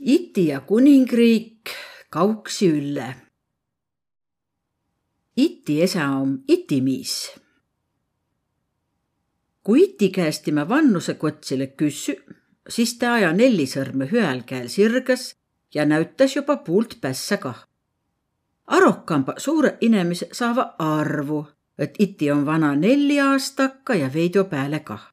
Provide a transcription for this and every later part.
Iti ja kuningriik kauksi ülle. Iti esä om itimiis. kui iti käest timä vannuse kotsile küssü, siis ta aja nelli sõrme hüäl käel sirgas ja näütas juba puult pässä kah. arokamba suureq inemiseq saavaq arvu, et iti on vana nelli aastaka ja veido pääle kah.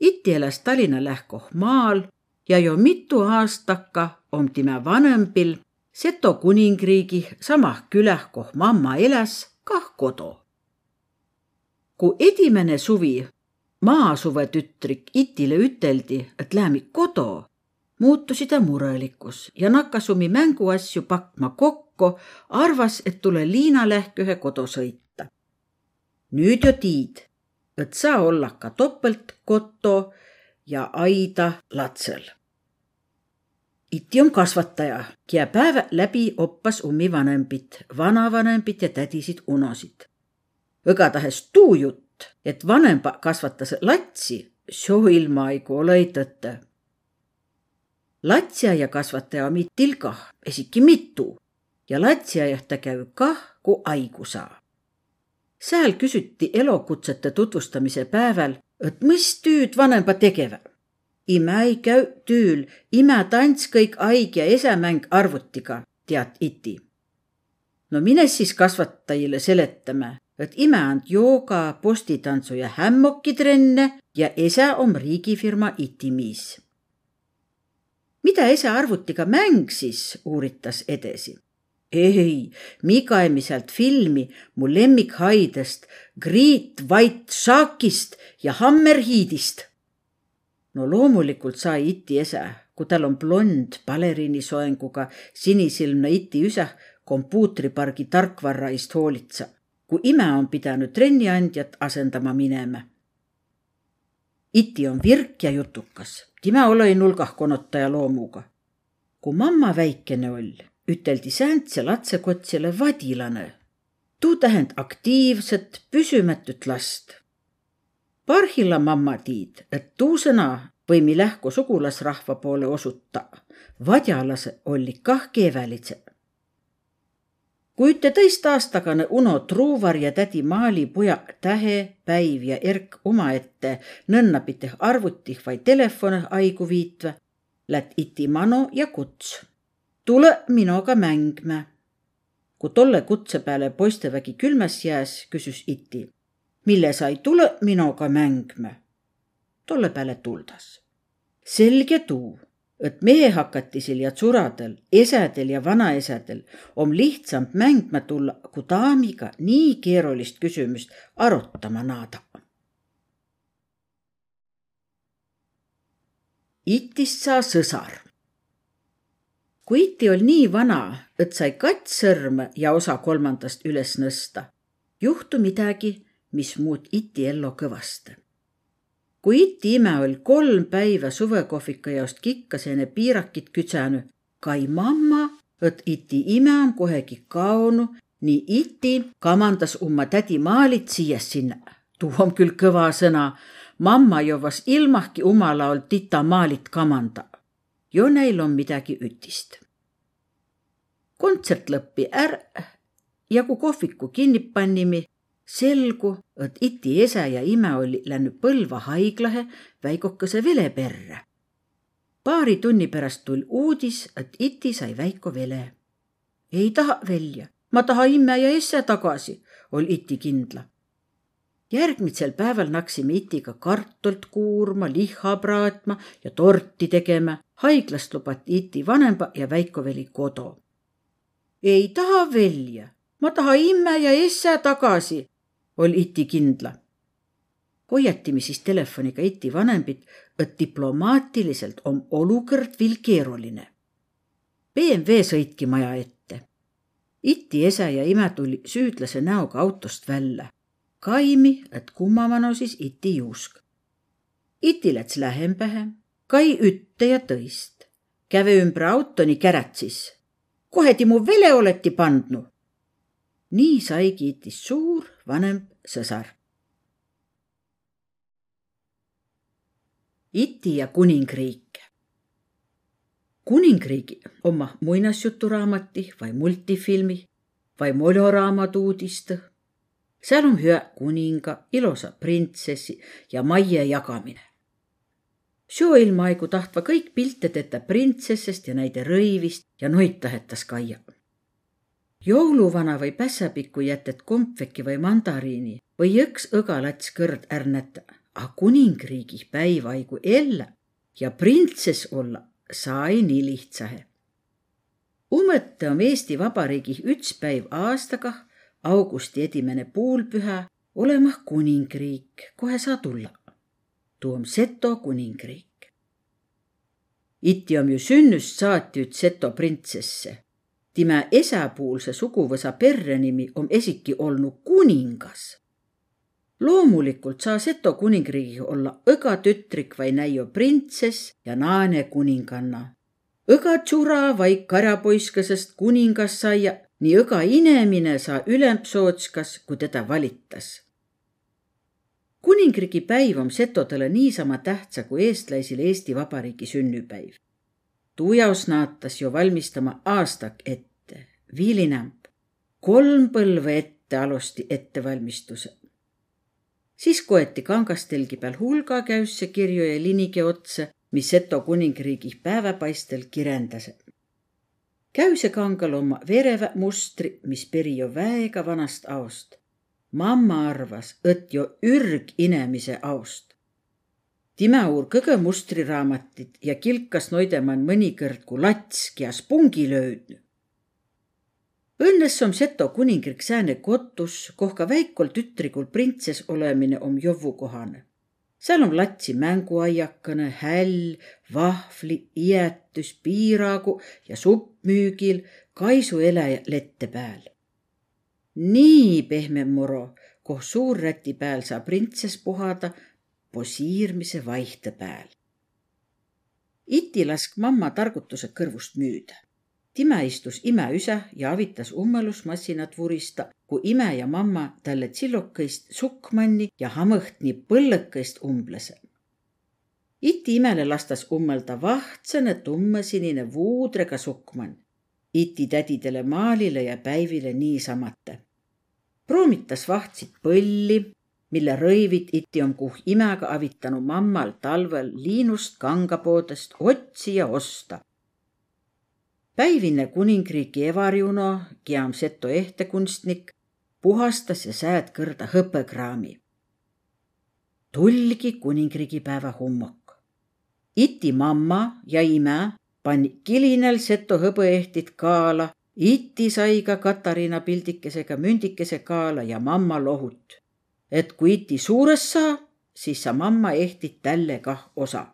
iti eläs Tallinna lähkoh maal ja jo mitu aastaka om timä vanõmbil Seto kuningriigi samah küläh, koh mamma eläs, kah kodo. Ku edimene suvi maasuvetütrik Itile üteldi, et läämi kodo, muutusi ta murelikus ja nakkas omi mänguasju pakma kokku, arvas, et tule Liina lähkühe kodo sõita. nüüd jo tiid, et saa olla ka topelt koto ja aida latsel. Iti on kasvataja, kiä päevä läbi oppas ummi vanembit, vanavanembit ja tädisid unosid. igatahes tuu jutt, et vanemba kasvatas latsi, soo ilmaaigu olõ-i tõtõ. latsiaia kasvataja om Itil kah, esiki mitu ja latsiaiah ta käü kah, ku aigu saa. sääl küsiti elokutsete tutvustamise päeval, et mis tüüd vanemba tegeväq. Imä ei käü tüül, imä tants kõik aig ja esämäng arvutiga, tead iti. no mine siis kasvatajile seletame, et imä and jooga, postitantsu ja hämmokitrenne ja esä om riigifirma itimiis. mida esä arvutiga mäng siis, uuritas edesi ei, Mikaemi sealt filmi mu lemmikhaidest, Great White Sharkist ja Hammerheadist. no loomulikult sai Iti esä, kui tal on blond baleriinisoenguga sinisilmne Iti üsah kompuutripargi tarkvarra eest hoolitsa, kui ime on pidanud trenniandjat asendama minema. Iti on virk ja jutukas, time olõ nulgah konotaja loomuga. kui mamma väikene oll üteldi sääntse latsekotsile vadilane. tuu tähend aktiivset, püsümätut last. parhilla mamma tiid, et tuu sõna võimi lähku sugulasrahva poole osuta. vadjalase olli kah keevälidse. kui üte tõistaastagane Uno Truuvar ja tädi Maali pujaq Tähe, Päiv ja Erk omaette nõnnapiteh arvutih vai telefone aigu viitva, lät iti mano ja kuts tule minoga mängme. kui tolle kutse peale poistevägi külmes jääs, küsis Iti, mille sa ei tule minoga mängme. tolle peale tuldas. selge tuu, et mehehakatisel ja tsuradel, esedel ja vanaesedel om lihtsam mängma tulla, kui daamiga nii keerulist küsimust arutama naada. Itist saa sõsar kui iti oli nii vana, et sai kats sõrme ja osa kolmandast üles nõsta, juhtu midagi, mis muut iti ellu kõvasti. kui iti ime oli kolm päiva suvekohvika jaost kikkasene piirakit kütsänu, kai mamma, et iti ime on kohegi kaonu, nii iti kamandas oma tädi Maalit siias sinna. tuu on küll kõva sõna. mamma jovas ilmahki umala olnud tita Maalit kamanda jo neil on midagi ütist. kontsert lõppi ära ja kui kohviku kinni pannimi, selgu, et iti ese ja ime oli läinud Põlva haiglahe väikokese vele perre. paari tunni pärast tuli uudis, et iti sai väiko vele. ei taha välja, ma taha imme ja esse tagasi, oli iti kindla järgmisel päeval naksime Itiga kartulit kuurma, liha praatma ja torti tegema. haiglast lubati Iti vanemba ja Väiko-Veli kodu. ei taha välja, ma taha imme ja esse tagasi, oli Iti kindla. hoiatime siis telefoniga Iti vanembit, et diplomaatiliselt on olukord veel keeruline. BMW sõitki maja ette. Iti ese ja ime tuli süüdlase näoga autost välja kaimi, et kumma no siis iti juusk. iti läts lähempähe, kai ütte ja tõist. käve ümber autoni käratsis. kohe ti mu vele oleti pandnu. nii saigi itist suur vanem sõsar. iti ja kuningriik. kuningriigi oma muinasjuturaamati vai multifilmi vai moljoraamatu uudiste. Seal on hüa kuninga, ilosa printsessi ja majja jagamine. Soo ilmaigu tahtva kõik pilte tetä printsessest ja näide rõivist ja noid tahetas kaia. jouluvana või pässapiku jätet kompveki või mandariini või üks õgalats kõrd ärnätä, a kuningriigi päivaigu elle ja printsess olla sai nii lihtsahe. Umõtte om Eesti Vabariigih üts päiv aastagah, augusti edimene puulpühä, olemah kuningriik, kohe saa tulla. tuu om Seto kuningriik. iti om ju sünnüst saati üts Seto printsesse. timä esäpuulse suguvõsa perrenimi om esiki olnu kuningas loomulikult saa Seto kuningriigis olla õga tütrik vai näio printsess ja naane kuninganna. õga tšura vai karjapoiskasest kuningas saia, nii õga inemine saa ülempsootskas, kui teda valittas. kuningriigi päiv on setodele niisama tähtsa kui eestlaisile Eesti Vabariigi sünnipäiv. tuu jaos naatas ju valmistama aastak ette, viilinämp, kolm põlve ette alusti ettevalmistused siis koeti kangastelgi peal hulga käüsse kirju ja linige otsa, mis Seto kuningriigi päevapaistel kirendase. Käüsekangal oma verevä mustri, mis peri jo väega vanast aost. mamma arvas, et jo ürg inemise aost. Timä uur kõgõ mustriraamatit ja kilkas noideman mõnikõrd, kui lats kias pungi löödnü. Õnnes om Seto kuningriik sääne kotus, koh ka väikol tütrigul printsess olemine om jovvukohane. Seal om latsi mänguaiakõne, häll, vahvli, iätüs, piiragu ja supp müügil, kaisueläjä lette pääl. nii pehme muro, koh suurräti pääl saa printsess puhada posiirmise vaihte pääl. iti lask mamma targutuse kõrvust müüda Timä istus imä üsä ja avitas ummelusmassinat vurista, kui ime ja mamma talle tsillokõist sukkmanni ja hamõht nii põllõkõist umblese. iti imele lastas ummelda vahtsõne tummesinine vuudrega sukkmann. iti tädidele maalile ja päivile niisamate. pruumitas vahtsid põlli, mille rõivid iti on kuh imega avitanud mammal talvel liinust kangapoodest otsi ja osta päivine kuningriigi Evarjuno, kiam seto ehtekunstnik, puhastas ja sääd kõrda hõpekraami. tulgi kuningriigi päeva hummok. iti mamma ja ime pani kilinal seto hõbeehtit kaala, iti sai ka Katariina pildikesega mündikese kaala ja mamma lohut. et kui iti suures saa, siis sa mamma ehtit tälle kah osa.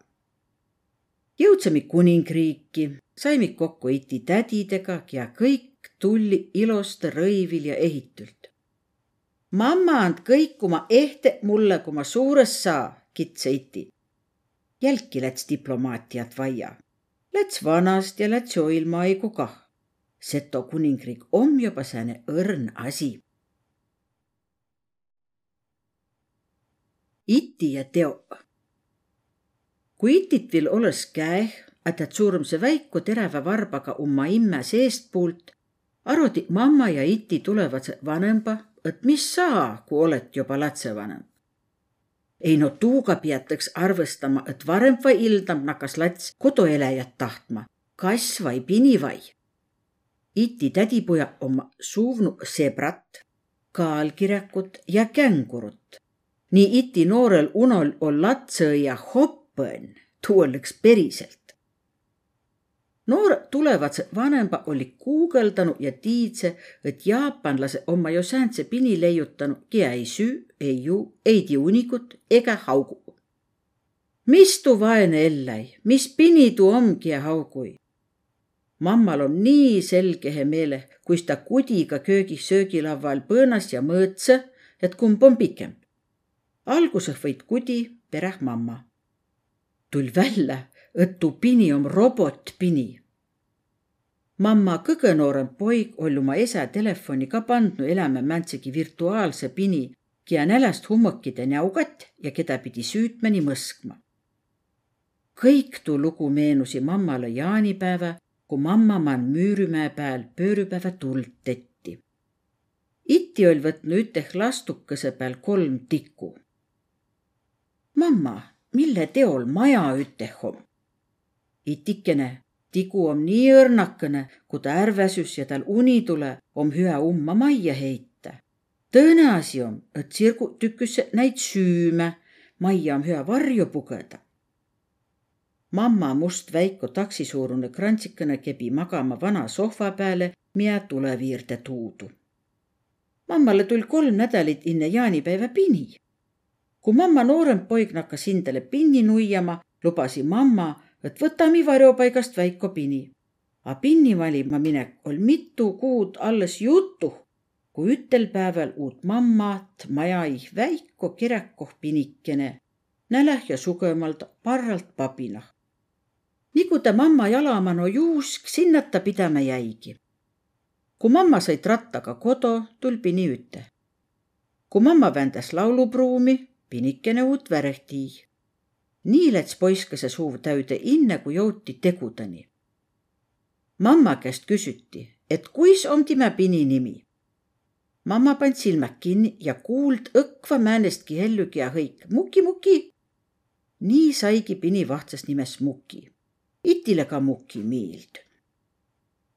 Jõudsime kuningriiki saime kokku iti tädidega ja kõik tulli iloste rõivil ja ehitült. mamma and kõik oma ehte mulle, kui ma suures saa, kitse iti. jälki läts diplomaatiat vaia. Läts vanast ja läts oilmaigu kah. Seto kuningriik om juba sääne õrn asi. iti ja teo. Kui itit viil olõs käeh, ätät suurmse väiku terävä varbaga umma imme seestpuult, arvati mamma ja iti tulevad vanemba, et mis saa, kui oled juba lapsevanem. ei no tuuga pietaks arvestama, et varem vai ildam nakas lats kodueläjat tahtma, kass vai pini vai. iti tädipoja oma suuvnu sebrat, kaalkirjakut ja kängurut. nii iti noorel unol on latsõia hoppõn, tuu oleks päriselt noored tulevad vanemba oli guugeldanud ja tiidse, et jaapanlase oma jo sääntse pini leiutanud, kia ei süü, ei juu, ei tii unikut ega haugu. mis tuu vaene elläi, mis pini tuu om, kia haugui? mammal on nii selge meele, kuis ta kudiga köögis söögilaval põõnas ja mõõtse, et kumb on pikem. alguses võid kudi, pereh mamma. Tul välja, et tuu pini om robotpini mamma kõgõ noorem poig oll' uma esä telefoni ka pandnu elämä määntsegi virtuaalse pini, kiä näläst hummõkide näugat ja keda pidi süütmeni mõskma. kõik tuu lugu meenusi mammale jaanipäeva, kui mamma man Müürümäe pääl pöörüpäeva tuld tetti. iti oll võtnud üteh lastukese peal kolm tikku. mamma, mille teol maja üteh om? itikene, tigu om nii õrnakene, kui ta ärväsus ja tal uni tule, om hüa umma majja heita. tõõne asi om, et sirgu tüküsse näid süüme, majja om hüa varju pugeda mamma must väiko taksisuurune krantsikene kebi magama vana sohva peale, miä tuleviirde tuudu. mammale tuli kolm nädalit enne jaanipäeva pini. Kui mamma noorem poig nakkas hindele pinni nuiama, lubasi mamma, et võtame varjupaigast väiko pini. A pinni valima minek ol mitu kuud alles jutu, kui ütel päeval uut mammat maja ih väiko kirekoh pinikene, näläh ja sugemalt parralt papinah nigu ta mamma jalamano juusk, sinna ta pidama jäigi. kui mamma sai trattaga kodo, tul pini üte. kui mamma vändas laulupruumi, pinikene uut värehtii. nii läts poiskese suu täüde inne, kui jõuti tegudeni. mamma käest küsiti, et kuis on time pini nimi. mamma pand silmad kinni ja kuuld õkva määnestki hellügi ja hõik Muki, Muki. nii saigi pini vahtsas nimes Muki itile ka muki miild.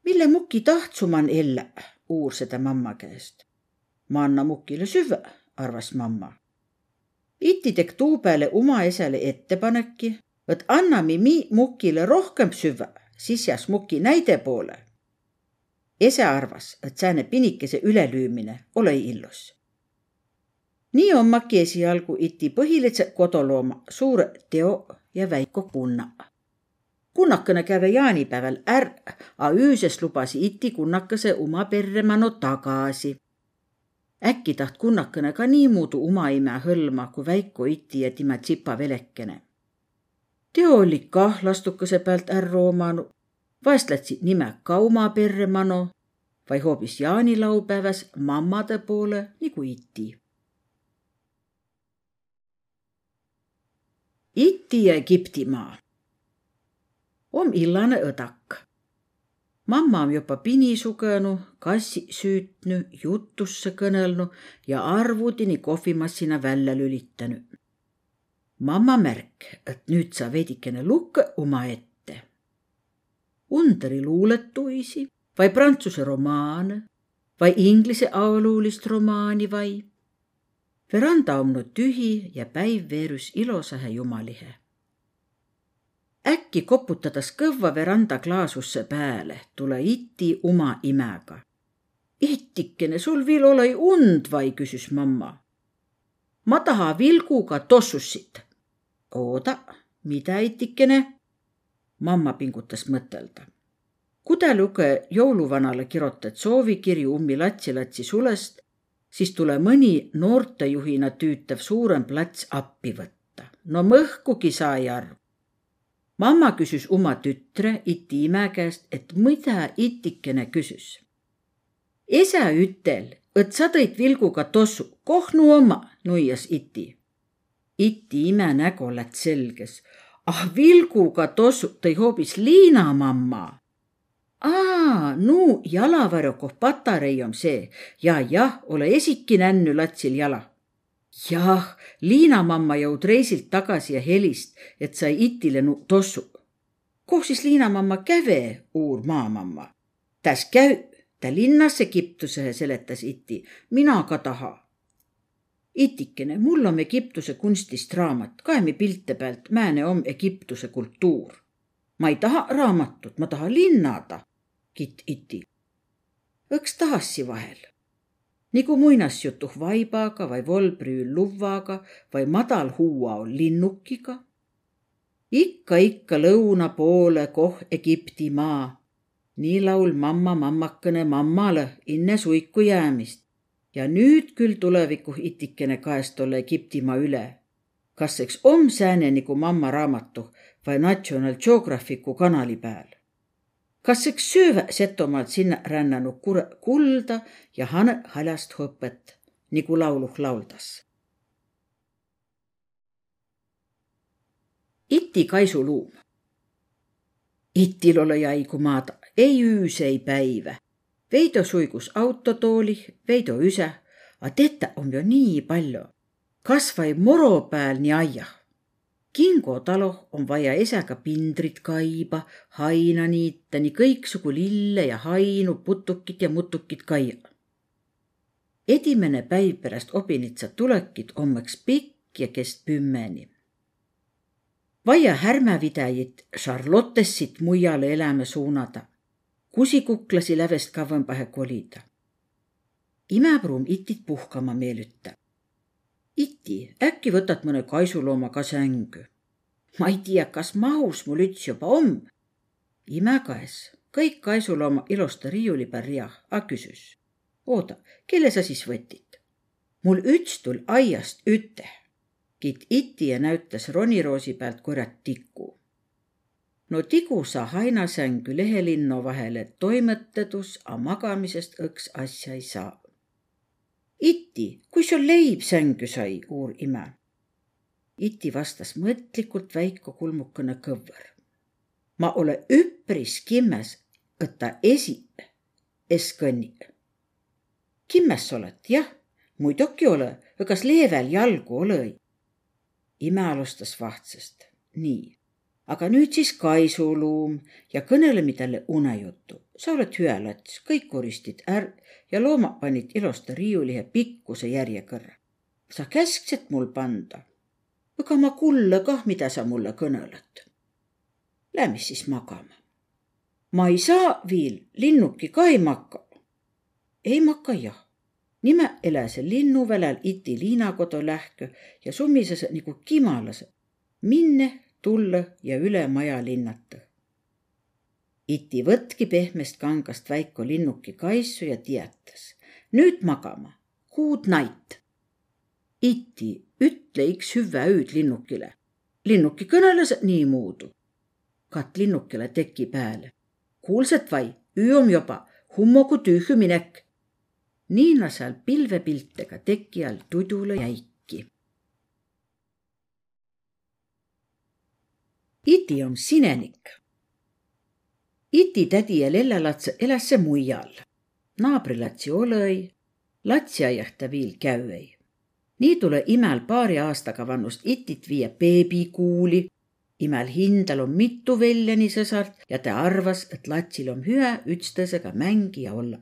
mille muki tahtsuman elle, uur seda mamma käest. ma anna mukile süvä, arvas mamma. Iti tek tuu peale uma esele ettepaneki, et anname mi mukile rohkem süvä, siis jääs muki näide poole. ese arvas, et sääne pinikese ülelüümine ole illus. nii on maki esialgu iti põhilise kodolooma suure teo ja väiko kunna kunnakene käve jaanipäeval är, a ööses lubasi iti kunnakese uma perre mano tagasi. Äkki taht kunnakene ka niimoodi uma ime hõlma, kui väiko iti ja tema tsipa velekene. teo oli kah lastukese pealt ärra omanud, vahest lätsid nime ka uma perre mano vai hoopis jaanilaupäevas mammade poole nagu iti. Iti ja Egiptimaa om illane õdak. Mamma on juba pini sugenu, kassi süütnu, jutusse kõnelnu ja arvutini kohvimassina välja lülitanu. mamma märk, et nüüd sa veidikene lukke omaette. Underi luuletuisi vai prantsuse romaane vai inglise auluulist romaani vai. veranda on tühi ja päiv veerus ilosahe jumalihe äkki koputades kõvva veranda klaasusse pääle, tule iti uma imäga. Itikene, sul viil ole und vai, küsis mamma. ma taha vilguga tossussit. ooda, mida itikene? mamma pingutas mõtelda. kudeluge jõuluvanale kirjutad soovikirju ummi latsi-latsi sulest, siis tule mõni noortejuhina tüütav suurem plats appi võtta. no mõhkugi sai arv mamma küsis oma tütre iti ime käest, et mida itikene küsis. esa ütel, et sa tõid vilguga tossu, kohnu oma, nuias iti. iti ime nägu läks selges. ah, vilguga tossu tõi hoopis Liina mamma. aa, no jalavarjukoh patarei on see ja jah, ole esiki nännu latsil jala jah, Liina mamma jõud reisilt tagasi ja helist, et sai itile tossu. koh siis Liina mamma käve, uur maamamma. täs käü, ta linnasse Egiptuse, seletas iti, mina ka taha. itikene, mul on Egiptuse kunstist raamat, kaemi pilte pealt, määne om Egiptuse kultuur. ma ei taha raamatut, ma taha linnada, kitt iti. õks tahassi vahel nagu muinasjutu vaibaga vai volbrüül luvvaga vai madalhuuao linnukiga. ikka, ikka lõuna poole koh Egipti maa. nii laul mamma mammakene mammale enne suiku jäämist. ja nüüd küll tuleviku itikene kaest olla Egiptimaa üle. kas eks om sääne nagu mamma raamatu vai National Geographicu kanali peal kas eks söövä Setomaalt sinna rännanud kulda ja hane haljast hõpet, nagu lauluh lauldas. iti kaisuluum. Itil ole jäigu maada, ei üüs, ei päivä. Veido suigus autotooli, Veido üse, a tetä on jo nii palju. kasvai moro pääl nii aiah. Kingo taloh on vaja esäga pindrit kaiba, haina niita, nii kõiksugu lille ja hainu, putukit ja mutukit kaia. Edimene päiv pärast obinitsat tulekit ommaks pikk ja kest pümmeni vaia härmävidäjit Charlottessit mujale elämä suunada. kusikuklasi lävest kavvõmbahe kolida. imäpruum itit puhkama meelüta. Iti, äkki võtad mõne kaisulooma ka sängu? ma ei tea, kas mahus mul üts juba om. ime kaes, kõik kaisulooma ilusta riiuli peal riah, a küsis. ooda, kelle sa siis võtid? mul üts tul aiast üteh kit iti ja näütas roniroosi pealt kurat tiku. no tigu sa hainasängu lehelinno vahele toimetedus, a magamisest õks asja ei saa. Iti, kui sul leib sängu sai, uur ime. iti vastas mõtlikult väiko kulmukene kõvver. ma ole üpris kimmes, et ta esi es kõnnib. kimmes oled, jah, muidugi ole, kas leevel jalgu olõ ime alustas vahtsest. nii, aga nüüd siis kaisuluum ja kõneleme talle unejuttu. sa oled hüa lats, kõik koristid är ja loomad panid ilusta riiulihe pikkuse järjekõrra. sa käsksid mul panda. ega ma kulle kah, mida sa mulle kõneled. Lähme siis magama. ma ei saa viil, linnuki ka ei maka. ei maka jah Nimä eläse linnuväläl iti liinakodo lähkö ja summisese nagu kimalase minne, tulla ja üle maja linnata. iti võtki pehmest kangast väiko linnuki kaisu ja teatas. nüüd magama, good night. iti, ütle iks hüve ööd linnukile. linnuki kõneles niimoodi. kat linnukile teki pääle. kuulsad vai, öö on juba, hummogu tühju minek Niina seal pilvepiltega teki all tudule jäiki. Iti on sinenik. Iti tädi ja lellalats eläs se muial. naabrilatsi olõi, latsiaiah ta viil käüei. nii tule imäl paari aastaga vannust itit viia beebikuuli. imäl hindal on mitu veljani sõsart ja ta arvas, et latsil on hüa ütstõsega mängija olla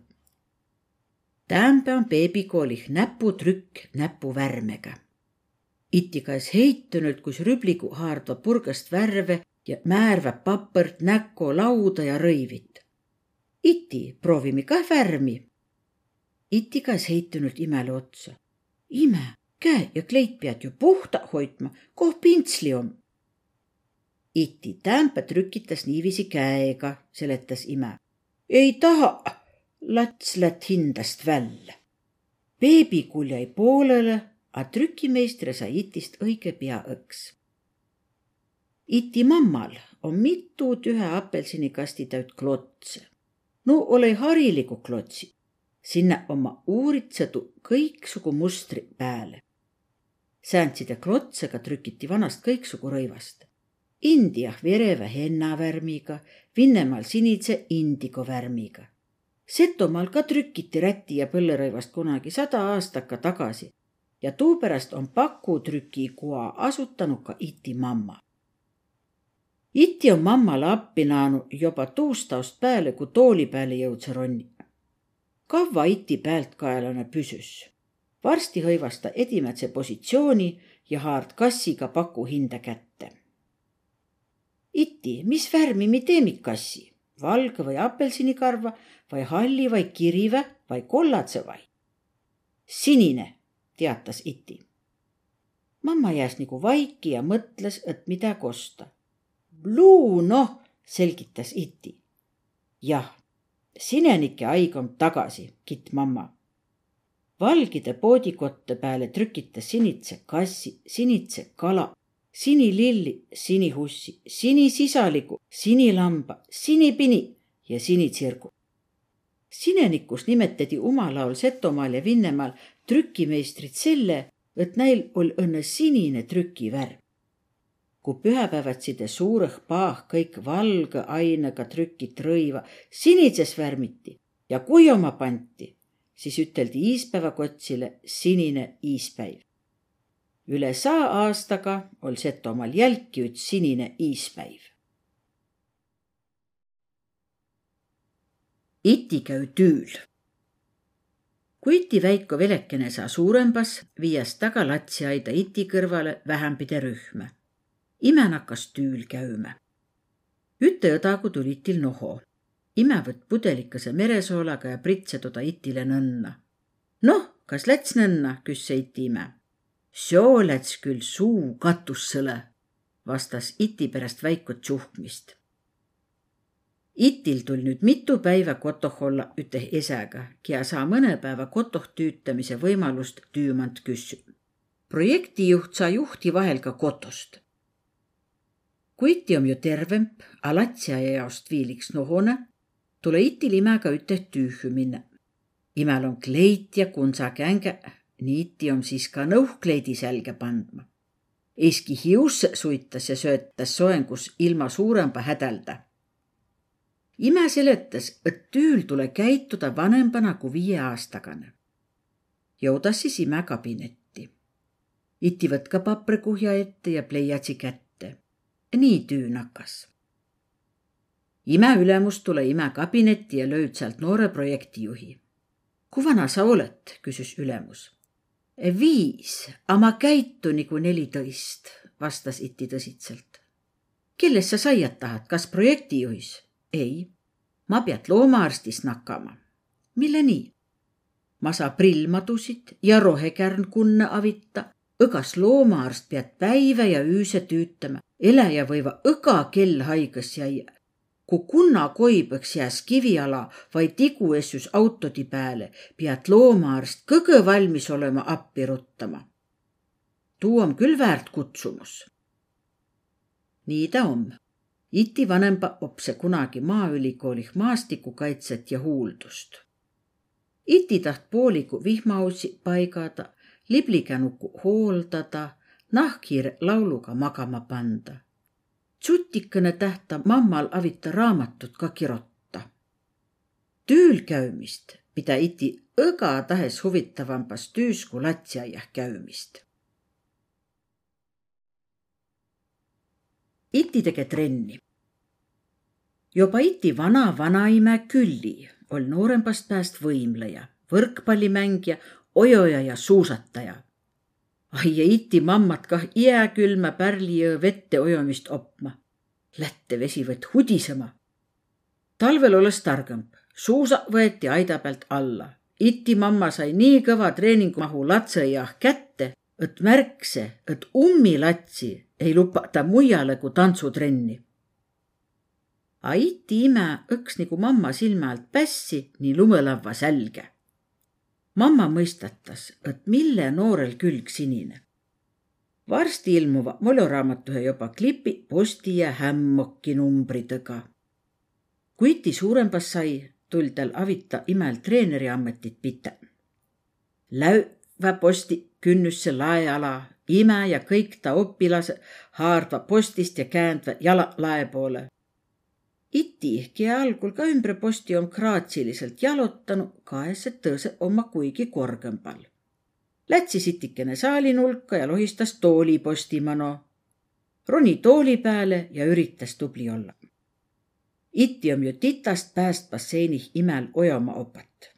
Tämbe on beebikoolih näputrükk näpuvärmega. Itikas heitunud, kus rübligu haardva purgast värve ja määrvab papõrt, näko, lauda ja rõivit. Iti, proovime kah värmi. Itikas heitunud imele otsa. ime, käe ja kleit pead ju puhta hoidma, koh pintsli on. Iti tämpe trükitas niiviisi käega, seletas ime. ei taha lats lätt hindast välja. beebikull jäi poolele, a trükimeister sai itist õige pea õks. iti mammal on mitu tühe apelsinikasti täit klotse. no ole hariligu klotsi, sinna oma uuritsedu kõiksugu mustri pääle. sääntside klotsega trükiti vanast kõiksugu rõivast. India vereva hennavärmiga, Vinnemaal sinise indigo värmiga Setomaal ka trükiti räti ja põllerõivast kunagi sada aastaka tagasi ja tuupärast on pakutrükikoa asutanud ka iti mamma. iti on mammale appi naanud juba tuustaust peale, kui tooli peale jõudse ronni. kavva iti pealtkaelane püsüs. varsti hõivas ta edimätse positsiooni ja haard kassiga paku hinda kätte. iti, mis värmi mi teemik kassi? valge või apelsinikarva vai halli vai kirive vai kollatse vai? sinine, teatas iti. mamma jääs nagu vaiki ja mõtles, et midagi osta. Bluu, noh, selgitas iti. jah, sinenike aig on tagasi, kitt mamma. valgide poodikotte peale trükitas sinitse kassi, sinitse kala, sinililli, sinihussi, sinisisaligu, sinilamba, sinipini ja sinitsirgu. Sinenikus nimetati umalaul Setomaal ja Vinnemaal trükimeistrit selle, et neil oli õnne sinine trükivärv. kui pühäpäevatside suurõh paah kõik valge ainega trükit rõiva sinises värmiti ja kuioma panti, siis üteldi iispäevakotsile sinine iispäiv. üle saa aastaga ol Setomaal jälki üts sinine iispäiv. iti käü tüül kui iti väiko velekene saa suurembas, viias taga latsiaida iti kõrvale vähämbide rühma. ime nakkas tüül käümä. üte õdagu tuli itil noho. ime võtt pudelikese meresoolaga ja pritse toda itile nõnna. noh, kas läts nõnna, küsse iti ime. seo läts küll suu katussõle, vastas iti pärast väikut tšuhkmist Itil tul nüüd mitu päivä kotoh olla üte esäga, kia saa mõne päeva kotoh tüütamise võimalust tüümant küssü. projektijuht saa juhti vahel ka kotost. kui iti om ju tervemp, a latsiaia jaost viiliks nohone, tule itil imega üte tüühü minna. imel on kleit ja kunsakänge, nii iti om siis ka nõuhkleidi sälge pandma. Eski hiusse suitas ja söötas soengus ilma suurempa hädälda ime seletas, et tüül tule käituda vanempana kui viieaastagane. jõudas siis ime kabinetti. iti võtka paprikuhja ette ja pleiatsi kätte. nii tüün hakkas. ime ülemus tule ime kabinetti ja lööd sealt noore projektijuhi. kui vana sa oled, küsis ülemus. viis, aga ma käitun nagu neliteist, vastas iti tõsiselt. kellest sa saiat tahad, kas projektijuhis? Ei, ma pead loomaarstist nakkama. mille nii? ma saa prillmadusid ja rohekärnkunne avitta, õgas loomaarst pead päivä ja üüse tüütama, eläjä võiva õga kell haiges jäia. kui kunna koibõks jääs kiviala vai tiguessus autodi pääle, pead loomaarst kõgõ valmis olema appi ruttama. tuu on küll väärt kutsumus. nii ta on iti vanempa opse kunagi Maaülikoolih maastikukaitset ja huuldust. iti taht pooligu vihmaussi paigada, liblikänuku hooldada, nahkhiire lauluga magama panda. tsutikene tähta mammal avita raamatut ka kirotta. tüül käümist pida iti õgatahes huvitavambas tüüs kui latsiaiah käümist iti tege trenni. Juba iti vana vanaime Külli oli noorembast pääst võimleja, võrkpallimängija, ojoja ja suusataja. ai ja iti mammat kah jääkülma Pärlijõe vette ojomist opma. Lätte vesi võtt hudisema. talvel olles targem, suusa võeti aida pealt alla. iti mamma sai nii kõva treeningumahu latsejah kätte, et märkse, et ummilatsi ei lupata mujale kui tantsutrenni. A iti ime õks nagu mamma silme alt pässi nii lumelavva sälge. mamma mõistatas, et mille noorel külg sinine. varsti ilmuva moljoraamatuhe juba klipi posti ja hämmokki numbritega. kui iti suurembas sai, tul tal avita imel treeneri ametit pita. Läüvä posti künnüsse laeala ime ja kõik ta oppilased haardva postist ja käändva jala lae poole. Iti, kie algul ka ümbre posti on graatsiliselt jalutanud, kaes, et tõuse oma kuigi korgembal. Lätsi sitikene saalinulka ja lohistas tooli postimano. roni tooli peale ja üritas tubli olla. iti on ju titast pääst basseinih imel ojama opat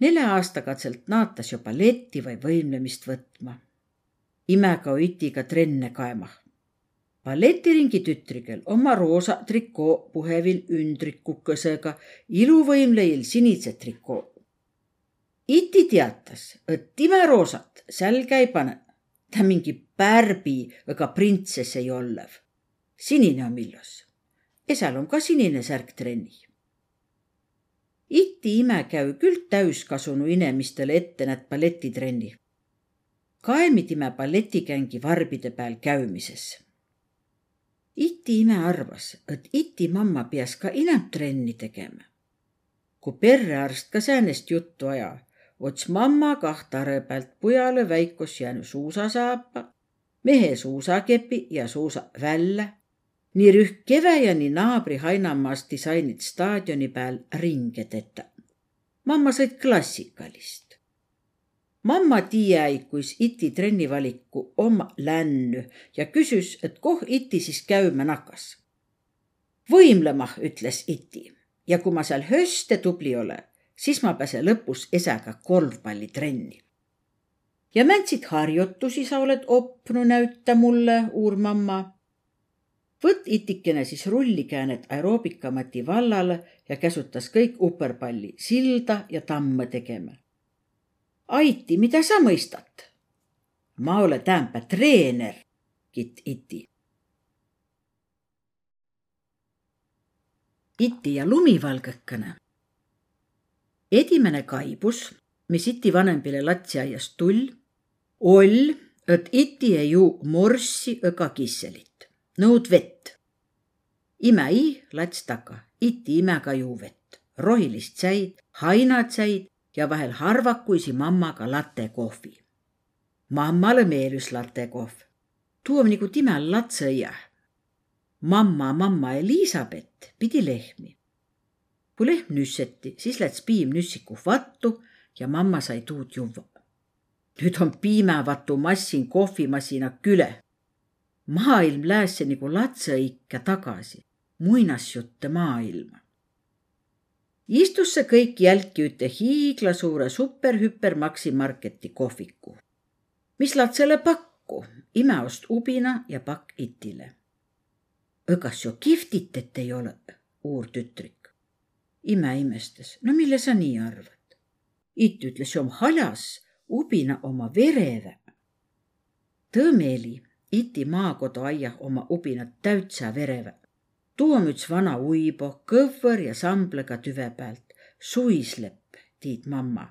nelja aastakatselt naatas juba balleti või võimlemist võtma imega itiga trenne kaemah. Balletiringi tütrigel oma roosa trikoo puhevil ündrikukesega, iluvõimleil sinise trikoo. iti teatas, et time roosat sälge ei pane. ta mingi pärbi ega printsess ei olev. sinine on illos. ja seal on ka sinine särk trenni iti ime käü küll täuskasunu inemistele ette näed balletitrenni kaemidime balletikängi varbide peal käümises. Iti ime arvas, et iti mamma pias ka inämp trenni tegema. kui perrearst ka säänest juttu aja, ots mamma kaht are pealt pujale väikos jäänu suusasaapa, mehe suusakepi ja suusa välja. nii rühk Kevejani naabri Hainamaast disainid staadioni peal ringe teda. mamma sõid klassikalist. Mamma tiiäi, kuis iti trennivaliku oma lännu ja küsis, et koh iti siis käümä nakas. võimlema, ütles iti ja kui ma seal höste tubli ole, siis ma pääse lõpus esäga korvpallitrenni ja mäntsid harjutusi sa oled opnu näüta mulle, uur mamma. võtt itikene siis rullikäänet aeroobikamati vallale ja käsutas kõik uperpalli silda ja tamme tegema. Aiti, mida sa mõistat? ma ole täämpä treener, kitt iti. iti ja lumivalgekene. edimene kaibus, mis iti vanembile latsiaiast tull oll, et iti ei juu morssi ega kisselit, nõud vett. imäi lats taga, iti imega juu vett, rohilist säid, hainatsäid ja vahel harvakuisi mammaga latte kohvi. mammale meeldis latte kohv. tuu on nagu timel latsõia. mamma, mamma Elizabeth pidi lehmi. kui lehm nüsseti, siis läks piim nüssiku vattu ja mamma sai tuud juua nüüd on piimävatu massin kohvimasina küle. maailm läässe nagu latsõikka tagasi, muinasjutte maailma. Istus see kõik jälki üte hiiglasuure superhüpermaksi marketi kohviku, mis latsele pakku, imeost ubina ja pakk itile. kas ju kihvtitet ei ole, uur tütrik. ime imestas, no mille sa nii arvad? It ütles ju haljas ubina oma vereve. Tõmeli iti maakoduaiah oma ubinat täütsä vereve. Tuu on üts vana uibo, kõvvõr ja samblega tüve pealt, suislepp, tiid mamma.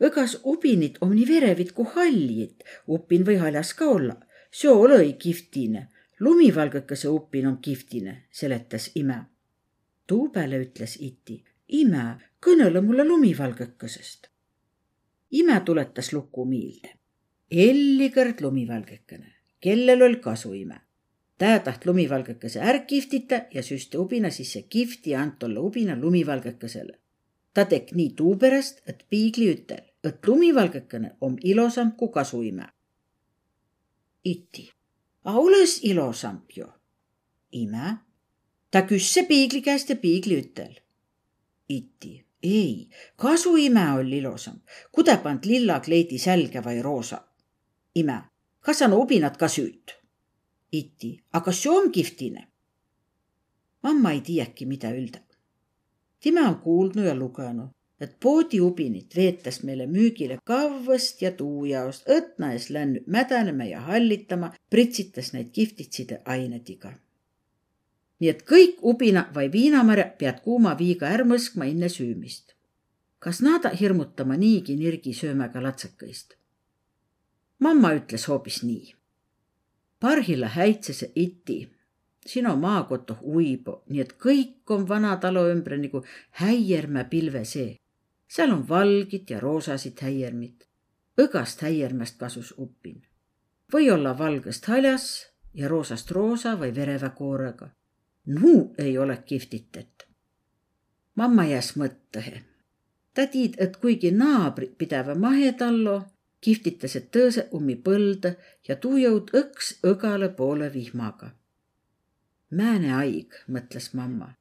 õgas ubinit om nii verevit kui hallit, upin või haljas ka olla, seo olõ-i kihvtine, lumivalgõkese upin on kihvtine, seletas ime. tuu peale ütles iti, ime, kõnele mulle lumivalgõkesest ime tuletas luku miilde. Ellikõrd lumivalgekene, kellel oli kasu ime. Tää taht lumivalgekese ärk kihtita ja süsti ubina sisse kihvti ja ant olla ubina lumivalgekesele. ta tek nii tuu pärast, et piigli ütel, et lumivalgekene om ilosam kui kasuime. iti, a olõs ilosamp ju. ime, ta küsse piigli käest ja piigli ütel. iti ei, kasuime oli ilosam. kude pand lilla kleidi sälge vai roosa? ime, kas on ubinad ka süüt? Iti, aga see on kihvtine. mamma ei tiiäki, mida öelda. tema on kuulnud ja lugenud, et poodiubinit veetas meile müügile kavvast ja tuujaost, õtna ees läinud mädanema ja hallitama, pritsitas neid kihvtitside ainediga nii et kõik ubina või viinamarja pead kuuma viiga ära mõskma enne süümist. kas naada hirmutama niigi nirgi söömäga latsakõist? mamma ütles hoopis nii. Parhilla häitsese iti, sinu maakotu uibo, nii et kõik on vana talo ümber nagu häiermäe pilve see. seal on valgid ja roosasid häiermid. õgast häiermäest kasus upin. või olla valgest haljas ja roosast roosa või vereva koorega nuu ei ole kihvtitet. mamma jääs mõttõhe. ta tiid, et kuigi naabrid pidävä mahetallo, kihvtitas, et tõõse ummi põlda ja tuu jõud õks õgale poole vihmaga. Määne aig, mõtles mamma,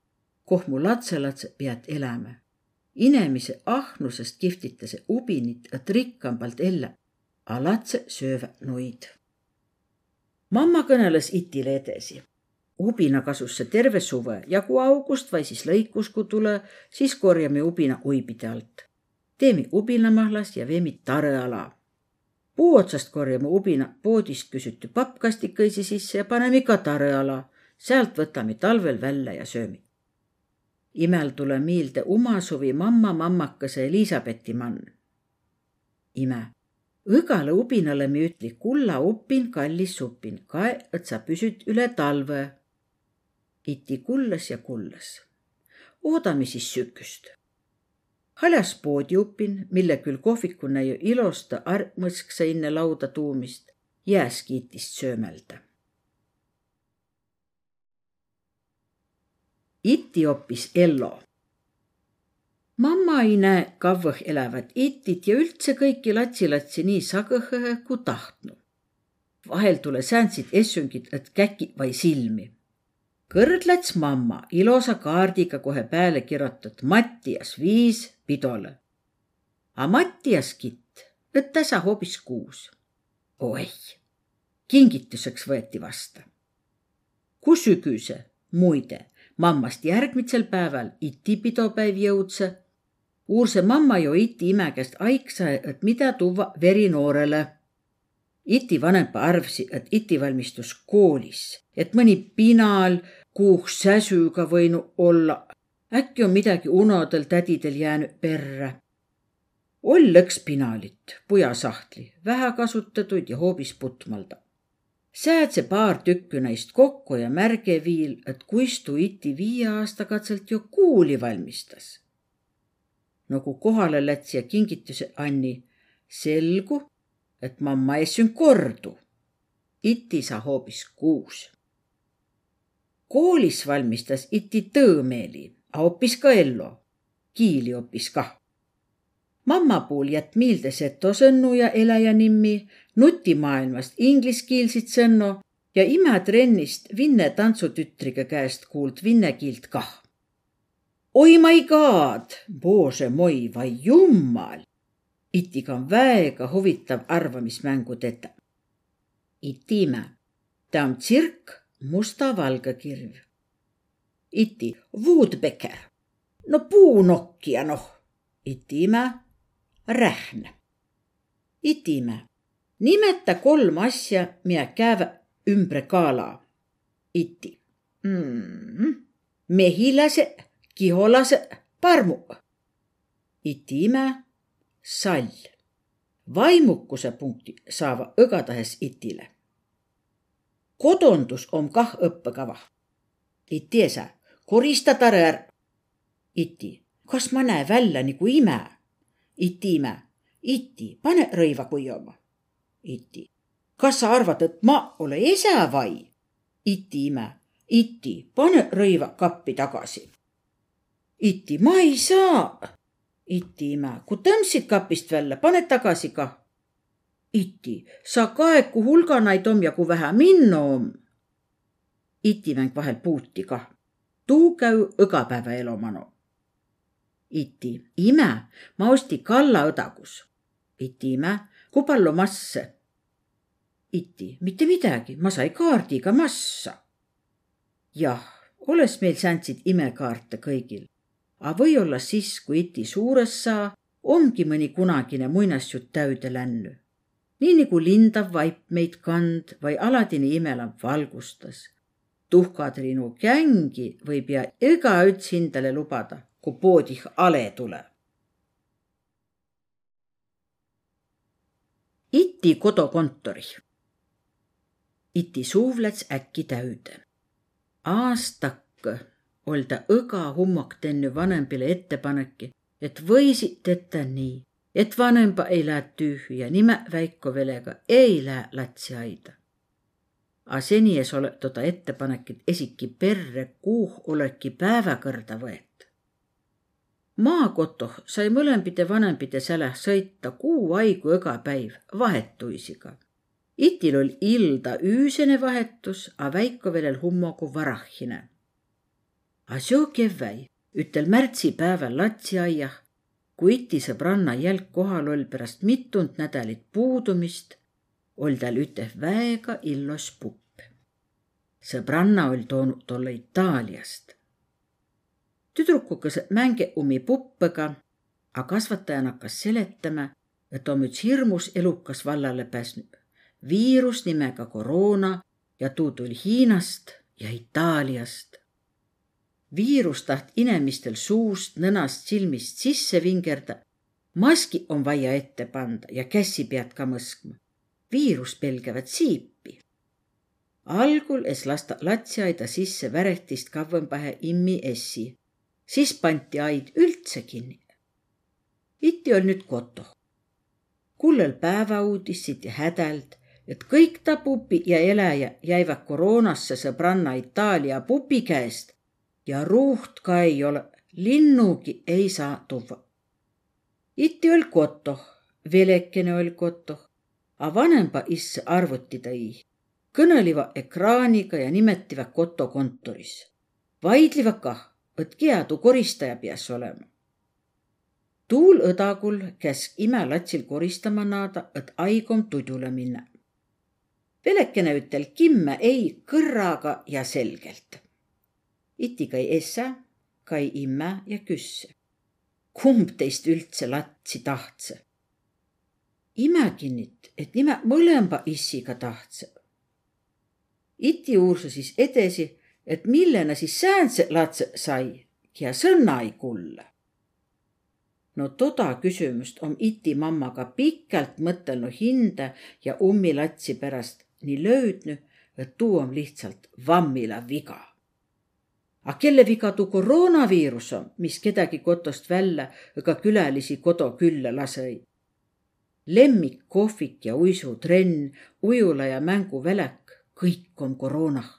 koh mu latselatse pead elämä. inemise ahnusest kihvtitase ubinit, et rikkambalt elä, a latse söövä nuid. mamma kõneles itile edasi ubina kasus see terve suve ja kui august või siis lõikusku tule, siis korjame ubina uibide alt. teeme ubinamahlas ja veemi tareala. Puu otsast korjame ubina poodist küsitü pappkastikõisi sisse ja paneme ka tareala. sealt võtame talvel välja ja söömi. imel tule meelde uma suvi mamma mammakese Elizabethi mann. ime õgale ubinale me ütli kulla upin, kallis supin, kae, et sa püsid üle talve iti kullas ja kullas. oodame siis süküst. Haljas poodi upin, mille küll kohvikune ju ilosta argmõsksa enne lauda tuumist jääski itist söömelda. iti oppis Ello. mamma ei näe kavvõh elävat itit ja üldse kõiki latsi-latsi nii sagõhõhe kui tahtnud. vahel tule sääntsid essüngid, et käki vai silmi. kõrd läts mamma ilosa kaardiga kohe peale kirjutat Mattias viis pidole. A Mattias kitt, et täsa hoopis kuus. oi, kingituseks võeti vasta. kui sügise, muide mammast järgmisel päeval iti pidopäiv jõudse. uurse mamma jo iti ime käest aiksa, et mida tuua verinoorele. iti vanempa arvsi, et iti valmistus koolis, et mõni pinal kuuh säsüga võinud olla. Äkki on midagi unodel tädidel jäänud perre. oll läks pinalit, pujasahtli, vähe kasutatud ja hoopis putmalda säädse paar tükki neist kokku ja märge viil, et kuis tuu iti viie aasta katselt ju kuuli valmistas. kui kohale läts ja kingituse anni, selgu, et mamma on kordu. iti sa hoopis kuus. koolis valmistas iti tõõmeeli, a hoopis ka Ello, kiili hoopis kah mamma puul jät miilde seto sõnnu ja eläjä nimi, nutimaailmast ingliskiilsit sõnnu ja imetrennist Vinne tantsutütriga käest kuuld vinne kiilt kah. oi my god, bože moi, vai jummal! Itiga on väega huvitav arvamismängu teda. Iti ime, ta on tsirk musta-valge kirv. Iti, Woodbecker, no puunokkija noh. Iti ime rähn. Itime, nimeta kolm asja, mida käevad ümbre kaala. iti mm.. mehilase, kiholase, parmu. itime, sall. vaimukuse punkti saava õgatahes itile. kodondus on kah õppekava. iti esa, korista tare ära. iti, kas ma näe välja nagu ime? Iti-ime, Iti, pane rõiva kuivama. Iti, kas sa arvad, et ma ole esa vai? Iti-ime, Iti, pane rõiva kappi tagasi. Iti, ma ei saa. Iti-ime, kui tõmbsid kapist välja, pane tagasi kah. Iti, sa kaeku hulganaid om ja kui vähe minno om. Iti mäng vahel puuti kah. Tuu käü õgapäeva elomanu iti, ime, ma osti kalla õdagus. iti ime, kui palju masse? iti, mitte midagi, ma sai kaardiga massa. jah, olles meil säntsid imekaarte kõigil. A või-olla siis, kui iti suures saa, ongi mõni kunagine muinasjutt täüde lännu. nii nagu lindav vaip meid kand või Aladini imelamp valgustas. Tuhkatrinu kängi võib ja igaüts hindale lubada kui poodih ale tuleb. iti kodukontori. iti suuv läts äkki täüde. aastakõ ol ta õga hummok tennü vanembile ettepaneki, et võisid tetä nii, et vanemba ei lähe tühja, nime väiko velega ei lähe latsiaida. A seni es ole toda ettepanekit esiki perre, kuuh oleki päevakõrda võet maakotoh sai mõlempide vanempide säläh sõita kuu aigu iga päiv vahetuisiga. itil oli ilda üüsene vahetus, a väiko veel hummogu varahhine. A seo kevväi, ütel märtsipäeval latsiaiah, kui iti sõbranna jälg kohal oll pärast mitund nädalit puudumist, oll tal üteh väega illos pupp. Sõbranna oll toonud tolle Itaaliast tüdrukukas mänge umi puppõga, a kasvataja hakkas seletama, et on üks hirmus elukas vallale pääsnud viirus nimega koroona ja tuu tuli Hiinast ja Itaaliast. viirus taht inemistel suust, nõnast, silmist sisse vingerda. maski on vaja ette panda ja kässi pead ka mõskma. viirus pelgavad siipi. Algul es lasta latsiaida sisse väretist kavvõmbahe immi essi siis pandi aid üldse kinni. iti oli nüüd koto. kullel päevauudissid ja hädäld, et kõik ta pupi ja eläjä jäivät koroonasse sõbranna Itaalia pupi käest ja ruuht ka ei ole, linnugi ei saa tuua. iti oll kotoh, velekene oll kotoh, a vanemba isse arvuti tõi. Kõneliva ekraaniga ja nimetiva kotokontoris. vaidliva kah, et kiadu koristaja piäs olema tuul õdagul käsk imelatsil koristama naada, et aigom tudule minna. Velekene ütel kimme ei kõrraga ja selgelt. iti kai essä, kai imme ja küsse. kumb teist üldse latsi tahtse? ime kinnit, et nime mõlema issiga tahtse. Iti uursa siis edasi, et millena siis säändse latse sai ja sõna ei kulle no toda küsimust om iti mammaga pikalt mõtelnud hinde ja ummilatsi pärast nii löödnud, et tuu on lihtsalt vammila viga. A kelle viga tuu koroonaviirus on, mis kedagi kotost välja ega külalisi kodu külla lasõi? lemmik, kohvik ja uisutrenn, ujula ja mänguvälek, kõik on koroonah.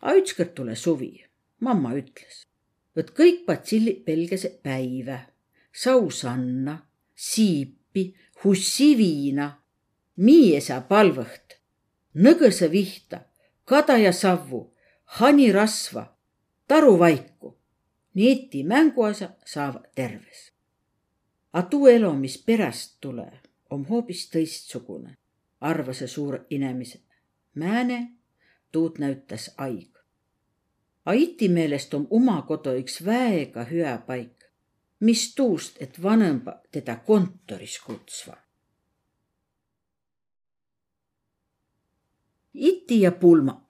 A ükskord tule suvi, mamma ütles, et kõik patsilli pelgese päive sausanna, siipi, hussiviina, miiesa palvõht, nõgõse vihta, kadaja savvu, hanirasva, taruvaiku. niiti mänguasja saavad terves. A tuu elo, mis pärast tule, om hoopis tõistsugune, arvase suur inemise. Määne, tuud näütas aig. A iti meelest om uma kodu üks väega hüa paik mis tuust, et vanemba teda kontoris kutsva. iti ja pulma.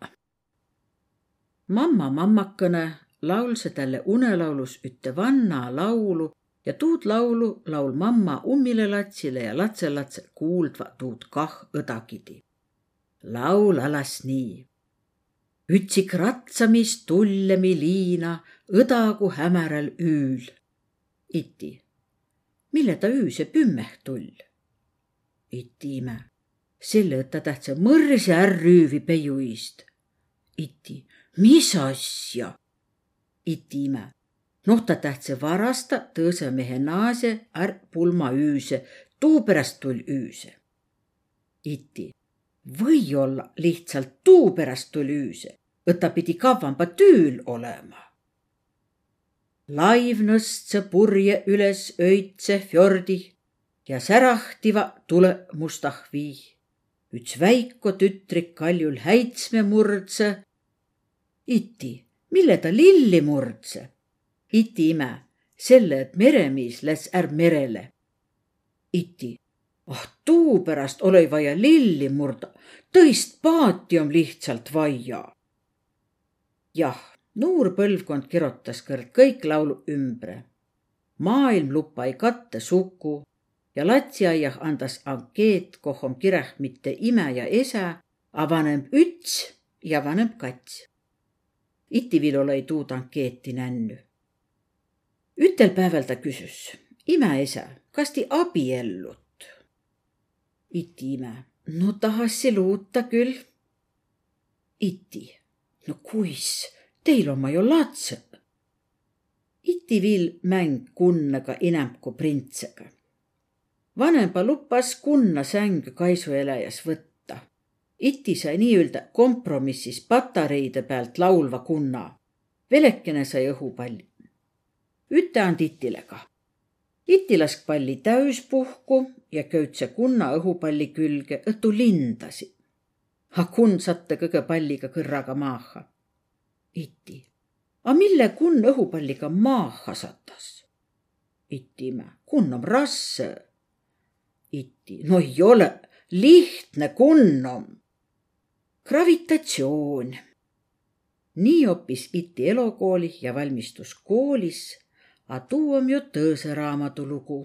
mamma mammakene laulse talle unelaulus ütte vanna laulu ja tuud laulu laul mamma ummile latsile ja latselatse kuuldva tuud kah õdagidi. Laul alas nii. ütsik ratsamist tullemi liina õdagu hämäral üül iti. mille ta ööse pümmeh tull? iti ime. selle, et ta tähtsa mõrse ärr rüüvi peiuist. iti, mis asja? iti ime. noh, ta tähtsa varasta tõõse mehe naase ärr pulma üüse, tuu pärast tull üüse. iti, või-olla lihtsalt tuu pärast tull üüse, et ta pidi kavvamba tüül olema laiv nõstse purje üles öitse fjordi ja särahtiva tule mustah vii. üts väiko tütrik kaljul häitsme murdse. iti, mille ta lilli murdse? iti ime, selle, et meremiis läts ärb merele. iti, ah tuu pärast ole vaja lilli murda, tõist paati on lihtsalt vaja. jah noor põlvkond kirotas kõrd kõik laulu ümbre. maailm lupai katte suku ja latsiaiah andas ankeet, koh on kireh mitte ime ja esa, a vanem üts ja vanem kats. Itivil ei tuud ankeeti nännu. ütel päeval ta küsis, ime esa, kas ti abiellut? Iti ime, no tahasi luuta küll. iti, no kuis Teil oma ju latsõq. iti viil mäng kunnaga inämb ku printsega. vanemba lupas kunna sänge kaisueläjas võtta. iti sai nii-öelda kompromissis patareide pealt laulva kunna. velekene sai õhupalli. üte and itile kah. iti lask palli täüspuhku ja köütse kunna õhupalli külge õtu lindasi. A kunn satte kõige palliga kõrraga maaha iti. A mille kunn õhupalliga maaha satas? iti ime, kunn om rasse. iti, no ei ole, lihtne kunn om. gravitatsioon. nii oppis iti elokooli ja valmistus koolis, a tuu om ju tõõse raamatulugu